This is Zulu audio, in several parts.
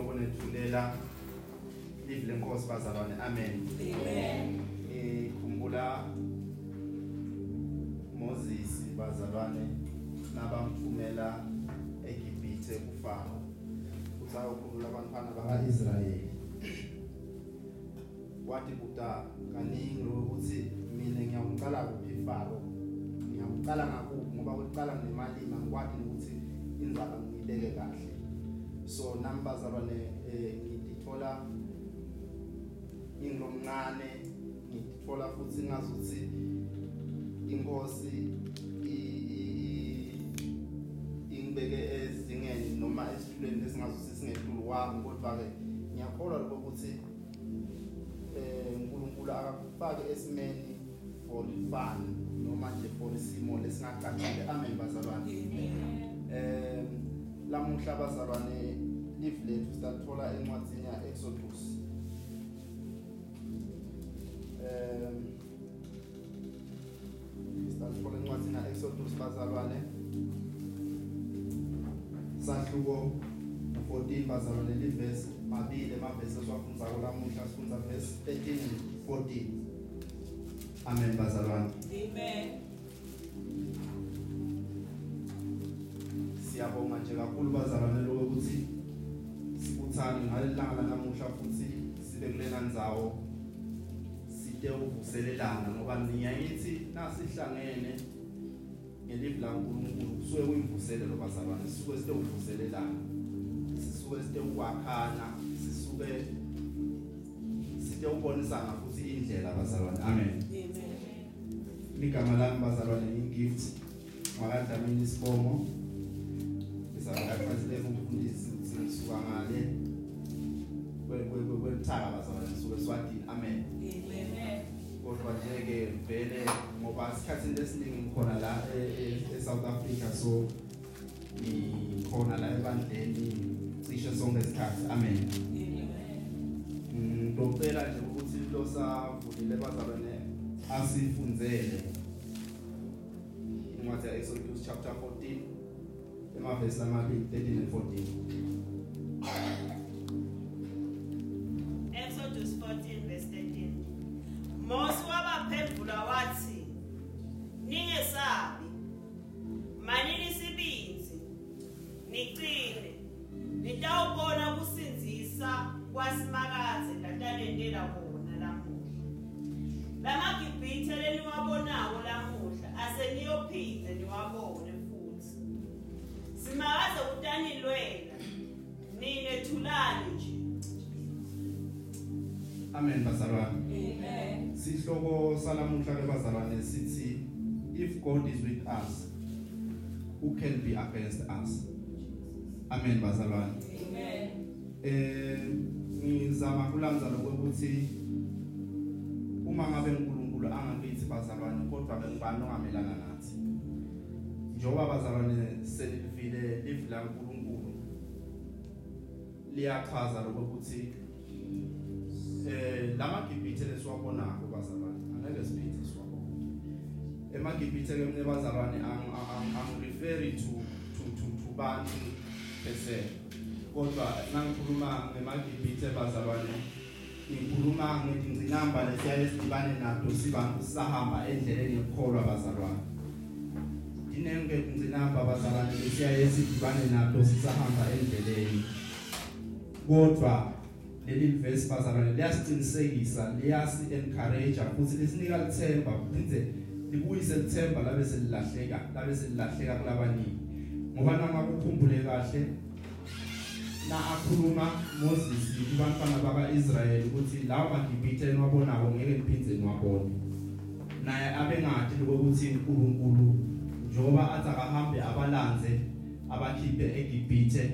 lokunethulela live lenkosi bazalwane amen. Amen. eh khumbula Moses bazalwane nabamthumela eGibhithe kuFaro. Usayokhulula abantwana bakaIsrayeli. Wathi kuta kaningi lokuthi mina ngiyamqala kuphi Faro? Ngiyamqala ngakuphi? Ngoba kuqala nemali mangikwathi ukuthi inzalo ngiyibeke kahle. So nami bazalwane eh ngitithola ingilomncane ngithola futhi ngazuthi inkosi ingibeke ezingeni noma esitulweni lesingazuthi singedlulu wami. Kodwa ke ngiyakholwa lokho ukuthi eh uNkulunkulu akakufaki esimeni for fun noma nje for isimo lesingacacile. Amen bazalwane. Eh lamuhla bazalwane live lethu sithola encwadzini ya Exodus um sithola encwadzini ya Exodus bazalwane. Sahluko 14 bazalwane livesi mabili amavesi esiwafundza kulamuhla sifundza verse 13 and 14 amen bazalwane. Amen. Siyabonga nje kakhulu bazalwane lokho ukuthi sikuthani ngalelanga lanamuhla futhi sibe kulena ndzawo. Site uvuselelana ngoba niyayithi nasihlangene ngelivi laNkulunkulu kusuke kuyimvuselelo bazalwane sisuke site uvuselelana sisuke site ukwakhana sisuke site ubonisana futhi indlela bazalwane amen. Amen. igama lami bazalwane ngigift wakadlamini sibongo izabakaphazile umfundisi sisuka ngale kwethaka bazalwane suke swatini amen Amen. kodwa nje ke vele ngoba isikhathini lesiningi ngikhona la e- e- eSouth Africa so ngikhona la ebandleni cishe sonke isikhathi amen Amen. ngicela nje ukuthi lo savulile bazalwane asifundzele incwadi ya Exodus chapter 14 emavesi amabili 13 and 14 Exodus 14 verse 13 Mose wabaphendula wathi amen bazalwane Amen. sihloko salamuhla ke bazalwane sithi if God is with us who can be against us amen bazalwane Amen. eh ngizama kulanza lokuthi uma ngabe uNkulunkulu angakithi bazalwane kodwa ngibani ongamelana nathi njoba bazalwane selivile live la uNkulunkulu liyachaza lokuthi eh lamagibhithe lesiwabonako bazalwane. Angeke siphinde siwabone emagibhithe ke mne bazalwane ang ang- ang refer to to to to bantu bese kodwa nangikhuluma ngemagibhithe bazalwane ngikhuluma ngezingcinamba lesiyaye sidibane nato sibantu sahamba endleleni yokukholwa bazalwane. Dinenge ingcinamba bazalwane lesiyaye sidibane nato sisahamba endleleni. Kodwa leli verse bazalwane liyasiqinisekisa liyasi encourage futhi lisinika lithemba. Phindze libuyise lithemba labe selilahleka labe selilahleka kulabaningi ngoba noma ukukhumbule kahle na akhuluma Moses kubantwana bakaIsrayeli ukuthi lawo magibhithe enwabonako ngeke niphindze niwabone naye abengathi ukuthi uNkulunkulu njoba athi akahambe abalanze abakhiphe eGibhithe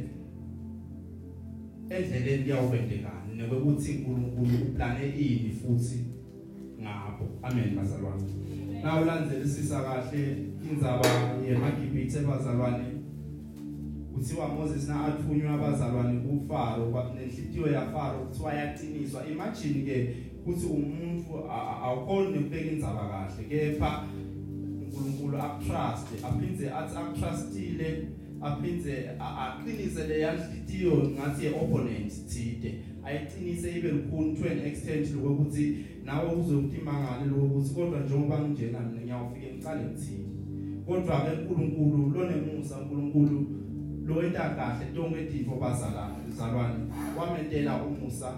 endleleni kuyawubendekana nokuthi uNkulunkulu uplane ini futhi ngabo amen bazalwane. Na ulandzelisisa kahle indzaba yemagibhithe bazalwane? Kuthiwa Moses na athunywa abazalwane kuFaro kwanenhlitiyo yaFaro kuthiwa yaqiniswa imagine ke kuthi umuntu awukhona ukubeka indzaba kahle kepha uNkulunkulu akutrust aphindze athi akutrustile aphindze aqinise le yanhlitiyo ngathi opponent thide. Ayiqinise ibe lukhuni to an extent lokuthi nawe uzokuthi mangale lokuthi kodwa njengoba nginjena mina ngiyawufika ngiqale ngithini kodwa ke uNkulunkulu lonemusa uNkulunkulu lo enta kahle tonke izinto bazalana zalwane wamentela umusa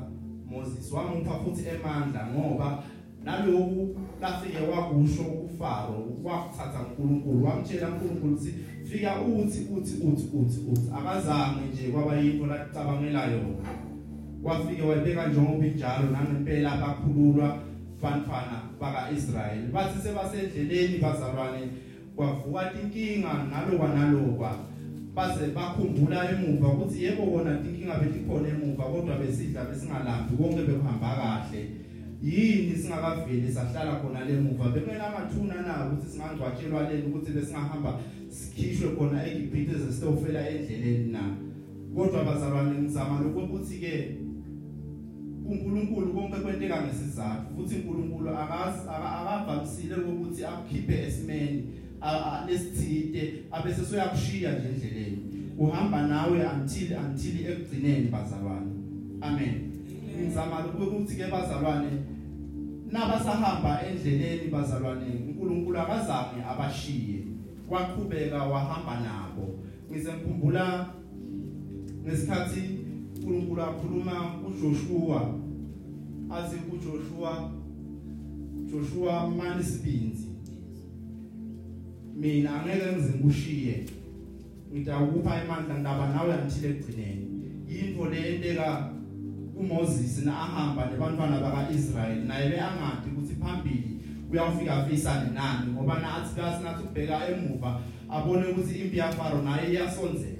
Moses wamupha futhi emandla ngoba naloku lafike wakusho uFaro wakuthatha uNkulunkulu wamtshela uNkulunkulu ukuthi fika uthi uthi uthi uthi uthi. Akazange nje kwaba yinto lacabangela yona. Wafike wayibeka njengoba injalo nangempela bakhululwa bantwana bakaIsrayeli. Bathi sebasendleleni bazalwane kwavuka inkinga nalokwa nalokwa baze bakhumbula emuva ukuthi yebo kona inkinga betikhona emuva kodwa besidla besingalambi konke bekuhamba kahle. Yini singakaveli sahlala khona lemuva bekumele amathuna na ukuthi singangcwatshelwa leni ukuthi besingahamba sikhishwe khona eGibhithe sesitofela endleleni na? Kodwa bazalwane ngizama lokho ukuthi ke uNkulunkulu konke kwenteka ngesizathu futhi uNkulunkulu akavamisile ukuthi akukhiphe esimeni lesithide abese soyakushiya nje endleleni. Uhamba nawe until until ekugcineni bazalwane. Amen. Ngizama ukuthi ke bazalwane nabasahamba endleleni bazalwane uNkulunkulu akazange abashiye. Waqhubeka wahamba nabo. Ngize ngikhumbula ngesikhathi uNkulunkulu akhuluma kuJoshua athi kuJoshua Joshua manisibinzi mina angeke ngize ngikushiye ngidawukupha imandla ndaba nawe until ekugcineni. Into lenteka uMoses na ahamba nebantwana bakaIsrael naye beangadi ukuthi phambili uyawufika afisane nani ngoba nathi kasi nathi ubheka emuva abone ukuthi impi yaFaro naye iyasonzela.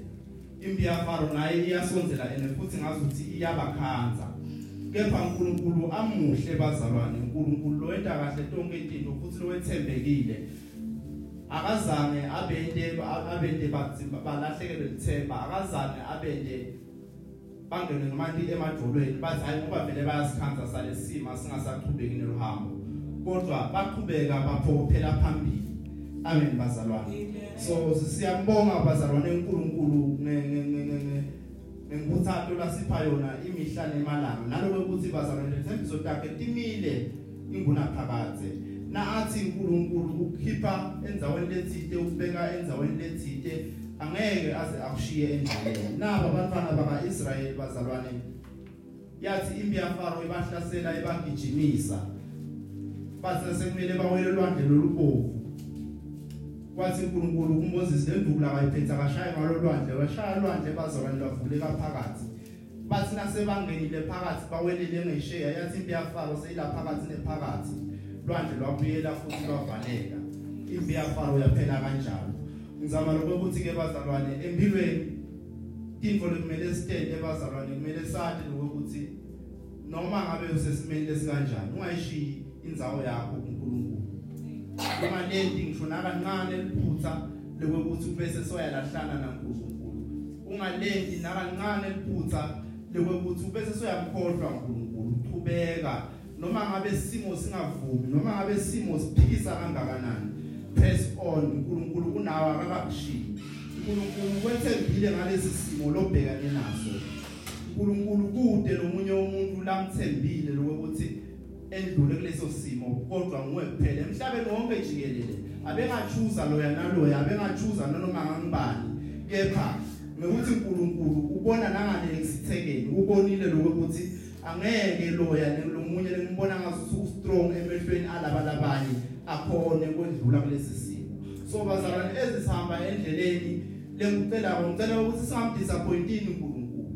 Impi yaFaro naye iyasonzela ene futhi ngazi ukuthi iyabakhanza kepha uNkulunkulu amuhle bazalwane uNkulunkulu lo enta kahle tonke izinto futhi lo wethembekile. Akazange abende abende balahlekelwe lithemba akazange abende bangene ngamandi emadolweni bathi hayi ngoba vele bayasikhanza salesima singasaqhubeki nelohambo kodwa baqhubeka baphokophela phambili. Amen bazalwane. So siyambonga bazalwane uNkulunkulu ngenguthatho lasipha yona imihla nemalanga. Naloku ukuthi bazalwane lethembiso takhe timile inguna phakathe na athi uNkulunkulu ukukhipha enzaweni lethite ukubeka enzaweni lethite angeke aze akushiye endleleni. Naba abantwana bakaIsrayeli bazalwane yathi impi yaFaro ibahlasela ibagijimisa. Bathi sekumele bawele lwandle lolubovu. Kwathi uNkulunkulu kuMoses lendukula kayiphetha kashaya ngalo lwandle washaya lwandle bazalwane lwavuleka phakathi. Bathi nasebangenile phakathi bawelele ngesheya yathi impi yaFaro seyila phakathi nephakathi. Lwandle lwabuyela futhi lwavaleka. Impi yaFaro yaphela kanjalo. Ngizama lokho ukuthi ke bazalwane empilweni. Into lekumele sitende bazalwane kumele sathi lokuthi noma ngabe usesimeni lesikanjani ungayishiyi indzawo yakho kuNkulunkulu. Uma lendi ngisho nakancane liphutha lokuthi bese soyalahlana naNkulunkulu. Ungalendi nakancane liphutha lokuthi bese soyamkhohlwa uNkulunkulu uchubeka noma ngabe simo singavumi noma ngabe simo siphikisa kangakanani press on. uNkulunkulu unawo akakakushiyi uNkulunkulu wethembile ngalesi simo lobhekane naso. uNkulunkulu kude nomunye umuntu lamthembile lokuthi endlule kuleso simo kodwa nguwe kuphela. Emhlabeni wonke jikelele abengachuza loya naloya abengachuza noma ngangibani. Kepha ngokuthi uNkulunkulu ubona nangale ngisithekeni ubonile lokuthi angeke loya lomunye lengimbona ngathi strong emehlweni alaba labanye akhone kwedlula kulesi simo. So bazalwane ezisihamba endleleni lengicela ngicela ukuthi singamdisappointini uNkulunkulu.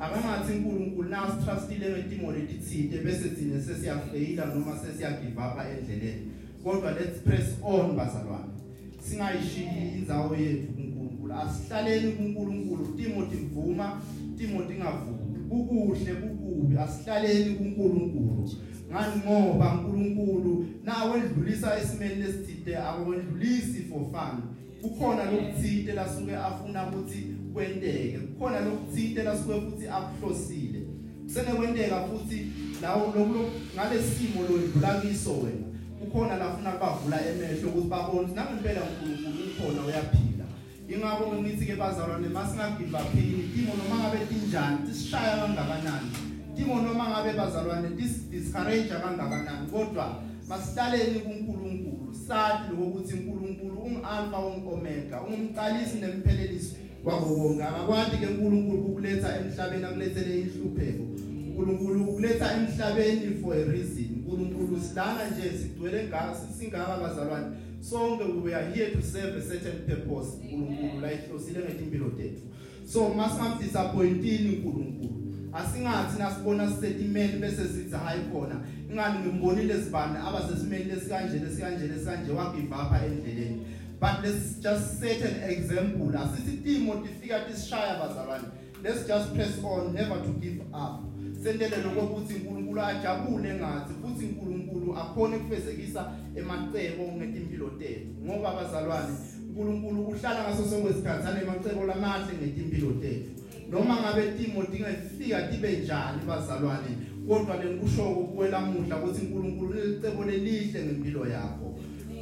Akangathi uNkulunkulu nasi trustile ngetimo letithite bese thina sesiyafaila noma sesiyagive up endleleni. Kodwa let's press on bazalwane. Singayishiyi indzawo yethu kuNkulunkulu. Asihlaleni kuNkulunkulu. Timothy mvuma Timothy ngavumi. Kukuhle kukubi. Asihlaleni kuNkulunkulu. Ngani ngoba uNkulunkulu nawe edlulisa esimeni lesithite akwendlulisi for fun. Kukhona lokuthite lasuke afuna ukuthi kwenteke. Kukhona lokuthite lasuke futhi akuhlosile. Kusenekwenteka futhi lawo lokho ngalesimo lo edlula kiso wena. Kukhona lafuna kubavula emehlo ukuthi babone nami impela uNkulunkulu ukhona uyaphila. Ingakho ngithi ke bazalwane masingagive uphini timo noma ngabe tinjani? Tisishaya kangakanani? Timo noma ngabe bazalwane dis discourage kangakanani kodwa masihlaleni kuNkulunkulu sathi lokuthi uNkulunkulu ungalpha ungomega ungumqalisi nemphelelisi kwabo konke akakwazi ke uNkulunkulu ukuletha emhlabeni akulethele inhlupheko. uNkulunkulu ukuletha emhlabeni for a reason. uNkulunkulu silana nje sigcwele ngasi singaka bazalwane. Sonke we are here to serve a certain purpose. uNkulunkulu la ihlosile ngetimpilo tethu. So masingam disappointini uNkulunkulu. Asingathi nasibona statement bese sithi hayi khona ingani ngimbonile sibani abasesimeni lesikanje lesikanje lesikanje wa give up endleleni. But let's just set an example. Asithi timo tifika tisishaya bazalwane. Let's just press on never to give up. Sendele lokuthi uNkulunkulu ajabule ngathi futhi uNkulunkulu akhona ukufezekisa emacebo ngetimpilo tethu. Ngoba bazalwane uNkulunkulu uhlala ngaso sonke isikhathi anemacebo lamahle ngetimpilo tethu. Noma ngabe timo dingafika tibe njani bazalwane kodwa lenkushoko kuwela muhla ukuthi uNkulunkulu ulicebo lelihle ngempilo yakho.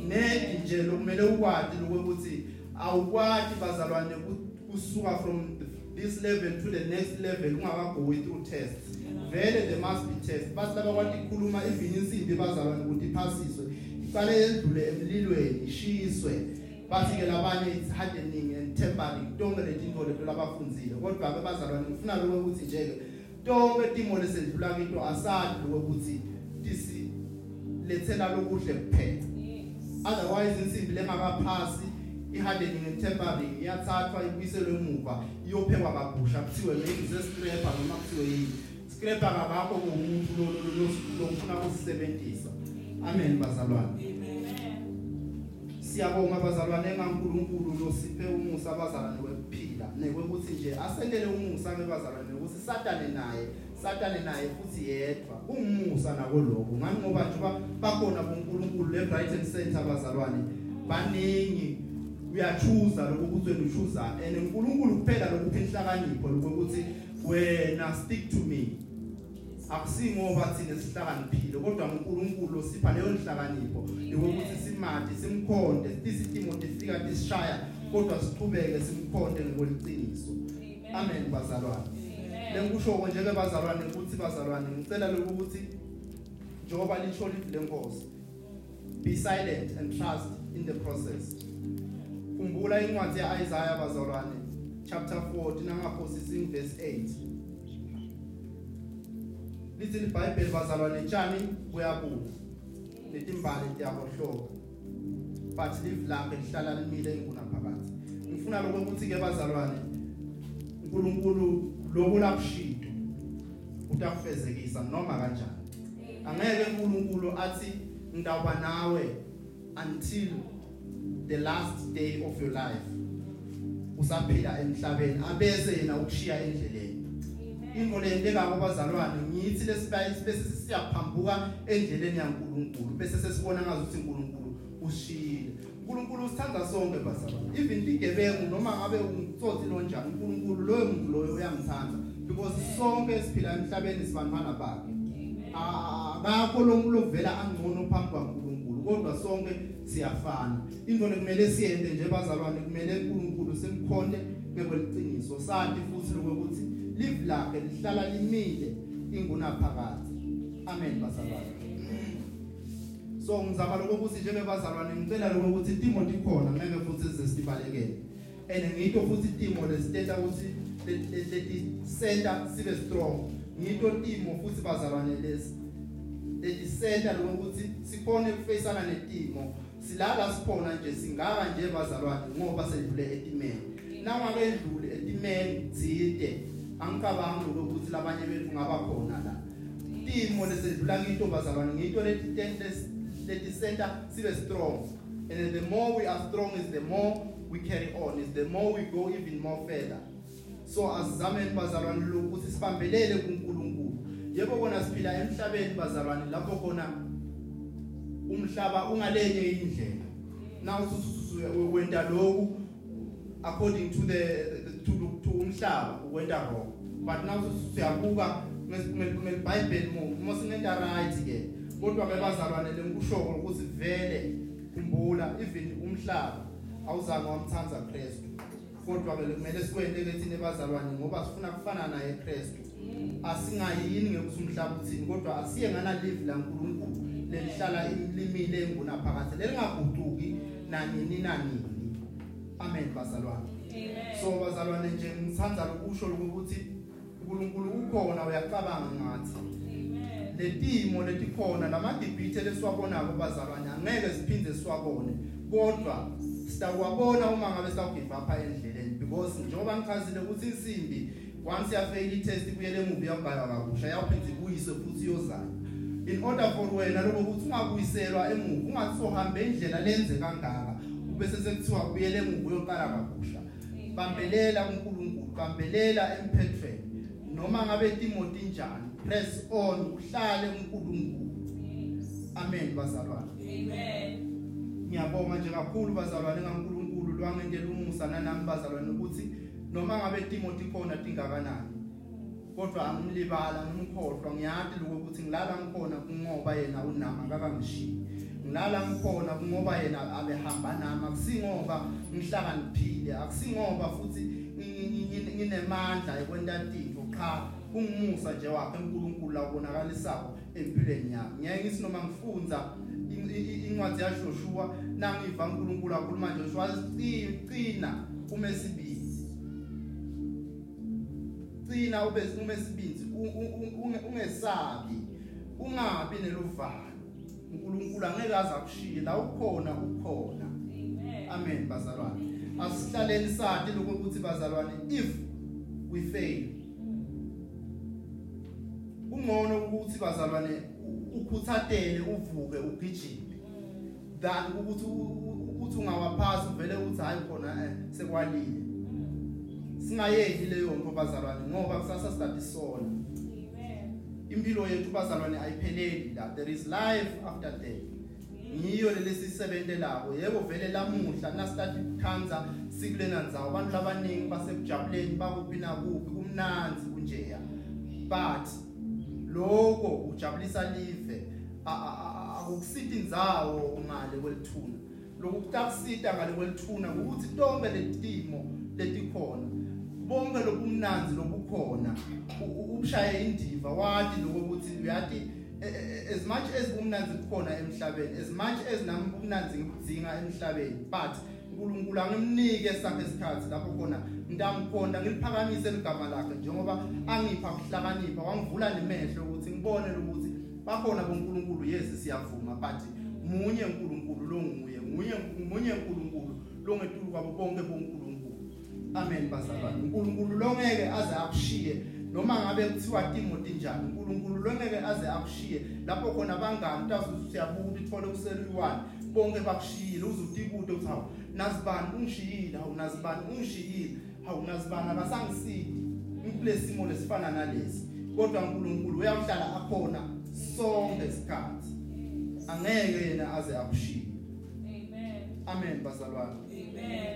Nedi nje lokumele ukwazi lokuthi awukwazi bazalwane kusuka from this level to the next level ungakagoyi through tests vele there must be tests basi laba kwathi ikhuluma even insimbi bazalwane ukuthi iphasiswe iqale yendlule emlilweni ishiswe. Bathi ke labanye it's hardening and tempering tonke letinto leto labafundzile kodwa ke bazalwane ngifuna lokho ukuthi nje ke tonke timo lesendlula kinto asadi lokho ukuthi tisi lethela lokuhle kuphela otherwise insimbi lengakaphasi ihardening and tempering iyathathwa ibuyiselwe emuva iyophekwa kabusha kuthiwe maybe scraper noma kuthiwe yini scraper ngakho kumuntu lo lokufuna ukusebenzisa amen bazalwane siyabonga bazalwane engankulunkulu lo siphe umusa abazalwane wekuphila nekwekuthi nje asendele umusa ngebazalwane ukuthi satane naye satane naye futhi yedwa. Umusa nako lokho. Ngani? Ngoba nje bakhona bonkulunkulu le Brighton Center abazalwane baningi. Uyachuza lokuthi wena uchuza and uNkulunkulu kuphela lokuphe inhlakanipho lokuthi wena stick to me. Akusingoba thina sihlakaniphile kodwa uNkulunkulu sipha leyo inhlakanipho ukuthi simade simkhonde isitimo sifika tisishaya kodwa siqhubeke simkhonde ngokweqiniso. Amen bazalwane. Lenkusho nje ke bazalwane ukuthi bazalwane ngicela lokuthi njengoba lisho lithi lenkosi be silent and trust in the process. Khumbula incwadi yaIsaiah bazalwane chapter 40 nangaphosisi verse 8 lithi iBhayibheli bazalwane tshani buyabuna netimbali tiyabohloka but live lakhe lihlala limile inguna phakathi ngifuna lokho ukuthi ke bazalwane uNkulunkulu lokho lakushito utakufezekisa noma kanjani angeke uNkulunkulu athi ngidawuba nawe until the last day of your life. Usaphila emhlabeni abese yena ukushiya endleleni into le ntekako bazalwane ngithi lesibayisi bese siyaphambuka endleleni yaNkuluNkulu bese sesibona ngazuthi uNkulunkulu ushiyile. uNkulunkulu usithanda sonke bazalwane even igebengu noma ngabe ungitsotsi lonjani uNkulunkulu loyo muntu loyo uyamthanda because sonke siphila emhlabeni sibantwana bakhe. Akakho lo muntu lovela angcono phambi kwaNkulunkulu kodwa sonke siyafana. Into lekumele siyenze nje bazalwane kumele uNkulunkulu simkhonde ngekweliciniso sathi futhi lokuthi live lakhe lihlala limile inguna phakathi amen bazalwane so ngizama lokuthi njengebazalwane ngicela lokuthi timo likhona ngeke futhi sesibalekele and ngito futhi timo lesiteta ukuthi leti center sibe strong. Ngito timo futhi bazalwane lesi leti center lokuthi sikhone ukufacana netimo. Silala sikhona nje singaka nje bazalwane ngoba sedlule etimeni. Nangabe edlule etimeni zide. Angicabangi ukuthi labanye bethu ngaba khona la. Timo lesedlula kinto bazalwane ngito leti leti center sibe strong. And the more we are strong is the more we carry on is the more we go even more further. So asizameni bazalwane lokuthi sibambelele kuNkulunkulu. Yebo kona siphila emhlabeni bazalwane lapho khona umhlaba ungalenye indlela. Now wenda lokhu according to the to to umhlaba wenda wrong. But now siyabuka ngeBhayibheli mo sinenta right ke kodwa bebazalwane lenkushoko ukuthi vele kumbula even umhlaba awuzange wamthanza Kristu. Kodwa ke kumele sikwente ke thina bazalwane ngoba sifuna kufana naye Kristu. Asingayini ngekuthi umhlaba uthini kodwa asiye ngana live la uNkulunkulu lelihlala limile engunaphakade lelingaguquki nanini nanini amen bazalwane. So bazalwane nje ngithanda ukusho ukuthi uNkulunkulu ukhona uyacabanga ngathi. Letimo letikhona lamadibhithe lesiwabonako bazalwane angeke siphinde siwabone. Kodwa sitawabona uma ngabe sitawugive up endleleni because njengoba ngichazile ukuthi insimbi once yafail itest kuyele emuva yagaywa kabusha yawuphinda ibuyiswe futhi iyozayo in order for wena lokho ukuthi ungabuyiselwa emuva ungathi sohambe indlela lenze kangaka bese sekuthiwa kuyele emuva uyoqala kabusha. Bambelela kuNkulunkulu bambelela emphethweni. Noma ngabe Timothy njani press on uhlale kuNkulunkulu amen bazalwane. Amen. ngiyabonga nje kakhulu bazalwane kaNkulunkulu lwangentela umusa nanami bazalwane ukuthi noma ngabe Timothy khona tingakanani kodwa angimlibala ngimkhohlwa ngiyathi lokho ukuthi ngilala ngikhona kungoba yena unama akakangishiyi ngilala ngikhona kungoba yena abehamba nami akusingoba ngihlakaniphile akusingoba futhi nginemandla ekwentatiko cha kungumusa nje wakhe uNkulunkulu labonakalisako empilweni yami ngeke ngithi noma ngifunza incwadi yaJoshua nangiva uNkulunkulu akhuluma nje Joshua cina umesibisi cina ube umesibisi ungesabi ungabi neluvalo. uNkulunkulu angeke aze akushiye la ukhona ukhona. Amen. bazalwane. Asihlaleni sathi lokuthi bazalwane if we fail kungcono ukuthi bazalwane ukhuthatele uvuke ugijime. Than ukuthi ukuthi ungawaphasi uvele uthi hayi khona eh, sekwalile. Singayeki leyo nto bazalwane ngoba kusasa sidade sona. Amen. Impilo yethu bazalwane ayipheleli la. There is life after death. Ngiyo lelesisebentelako yebo vele lamuhla nasithatha ikhanza sikulena ndzawo abantu labaningi basekujabuleni bakuphi nakuphi kumnanzi kunjeya. But lokho ujabulisa live akukusithi indzawo ngale kwelithuna. Lokhu kutakusita ngale kwelithuna ukuthi tonke letimo letikhona bonke u- u- ubushaye indiva wathi lokho ukuthi uyathi eh, eh, as much as ubumnanzi bukhona emhlabeni as much as nami ubumnanzi ngibudzinga emhlabeni but uNkulunkulu angimnike sakhe isikhathi lapho khona ngitamkhonda ngiliphakamise igama lakhe njengoba angipha ukuhlakanipha wangivula nemehlo ukuthi ngibone ukuthi bakhona boNkulunkulu. Yes siyavuma but munye uNkulunkulu lo nguye munye munye uNkulunkulu lo ngetulu kwabo bonke boNkulunkulu. Amen bazalwane uNkulunkulu lo ngeke aze akushiye noma ngabe kuthiwa Timothy njani uNkulunkulu lo ngeke aze akushiye. Lapho khona bangani utazuthi siyabuka ukuthi ithole useliwani bonke bakushiyile uzutikude uthi hawu nazibani ungishiyile hawu nazibani ungishiyile hawu nazibani akasangisidi ngikule simo lesifana nalesi. Kodwa uNkulunkulu uyawuhlala akhona sonke isikhathi. Angeke yena aze akushiye. Amen. amen bazalwane Amen.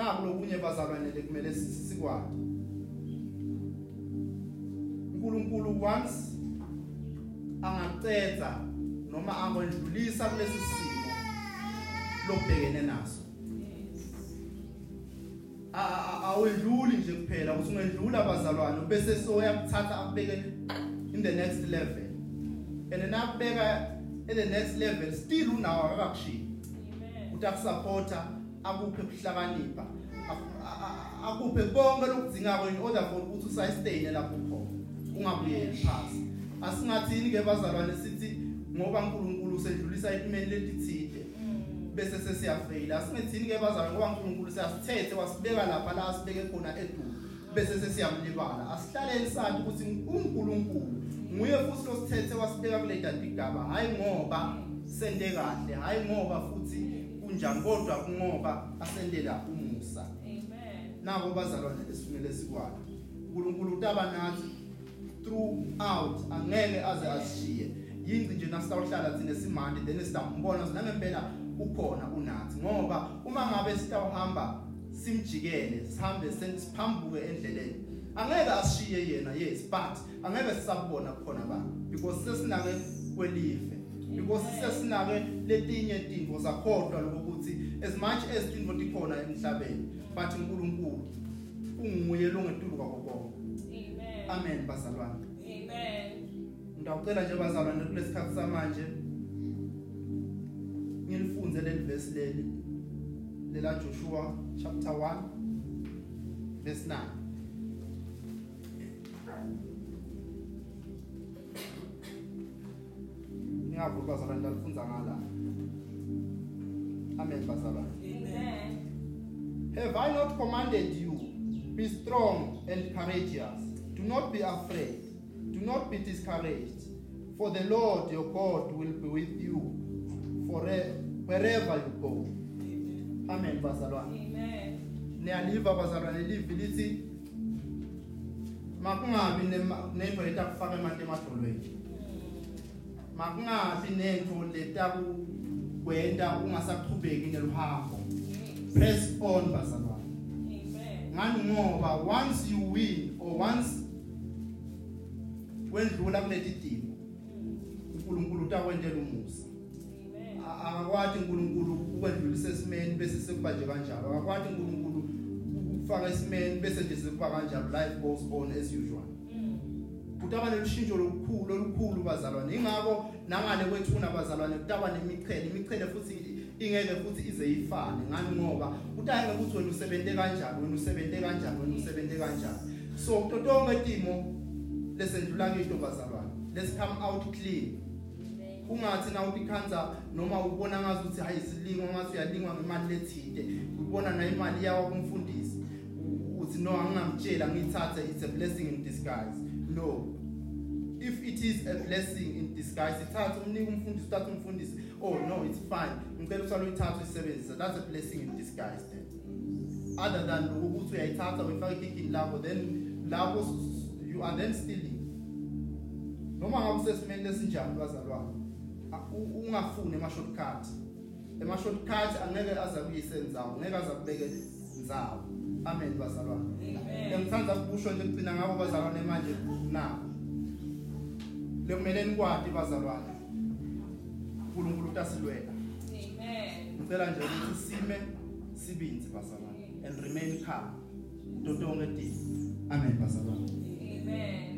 Naku lokunye bazalwane lekumele sisi sikwazi uNkulunkulu once angacetha noma angondlulisa kulesi simo lobhekene naso. A- a- a- awedluli nje kuphela ukuthi ungedlula bazalwane bese soyakuthatha akubeke in the next level. And nakubeka in the next level still unawo akakushiya Amen. ukuthi akusupporta akuphe ukuhlakanipha akuphe konke lokudzingako in order for ukuthi usayistayine lapho khona ungabuyeli phansi asingathini ke bazalwane sithi ngoba uNkulunkulu usedlulisa etimeni letithile bese sesiyafeyila. Asingethini ke bazalwane ngoba uNkulunkulu siyasithethe wasibeka lapha la asibeke khona eduze bese sesiyamlibala. Asihlaleni sathi ukuthi uNkulunkulu nguye futhi losithethe wasibeka kule dantigaba hayi ngoba sende kahle hayi ngoba futhi kunjani? Kodwa kungoba asendela umusa. Amen. nabo bazalwane lesifunele sikwazi uNkulunkulu utaba nathi throughout angeke aze asishiye yingci nje nasitawuhlala thina simandi then sitambona nangempela ukhona unathi. Ngoba uma ngabe sitawuhamba simjikele sihambe siphambuke endleleni angeke asishiye yena yes but angeke sisabona khona ba because sesinake kwelive because sesinake letinye tintfo sakhohlwa lokuthi as much as tintfo tikhona emhlabeni but uNkulunkulu unguye longetulu kwako konke Amen. amen bazalwane Amen. ngiyacela nje bazalwane kulesikhathi samanje ngilifunze leli verse leli lela Joshua chapter 1 verse 9 Ngiyabona bazalwane lalifunza ngala Amen bazalwane Amen. Have I not commanded you? Be strong and courageous. Do not be afraid. Do not be discouraged. For the Lord your God will be with you forever, wherever you go. Amen, bazalwane. Amen. Niyaliva bazalwane livi lithi makungabi nento letakufaka imali emadolweni. Makungabi nento letakukwenta ungasaqhubeki neluhambo. Press on bazalwane. Amen. ngani ngoba once you win or once wendlula kuleti timo uNkulunkulu utakwentela umusa Amen. A- akakwati uNkulunkulu ukwendlulisa esimeni bese sekuba nje kanjalo akakwati uNkulunkulu ukufaka esimeni bese nje sekuba kanjalo life goes on as usual kutaba nelushintsho olukhulu olukhulu bazalwane ingakho nangale kwethu kunabazalwane kutaba nemichele imichele futhi ingeke futhi ize ifane. Ngani? Ngoba kutayeke ukuthi wena usebente kanjani wena usebente kanjani wena usebente kanjani. So to tonke timo lesendlula kito bazalwane. Let's come out clean. Ungathi na utikhanza noma ubona ngazi ukuthi hayi silingo ngathi uyalingwa ngemali lethide ubona na imali yawo kumfundisi. Uthi no angingamtshela ngithathe it's a blessing in disguise. No. If it is a blessing in disguise ithathe umnika umfundisi uthathe umfundisi. Oh no it's fine. Ngicela ukuthi aloyithatha uyisebenzise that's a blessing in disguise then. Other than lokho ukuthi uyayithatha uyifaka ekhikhini lakho then lapho s- you are then stealing. Noma ngabe usesimeni lesinjani bazalwane a- u- ungafuni ema shortcut ema shortcut angeke aza kuyisenzawo ngeke aza kubeke nzawo. Amen bazalwane. Ngithanda ukusho nje kugcina ngabo bazalwane manje na? Lekumele nikwati bazalwane. uNkulunkulu utasilwela Amen. ngicela nje ukuthi sime sibinzi bazalwane and remain calm. Tonke timo amen bazalwane. Amen.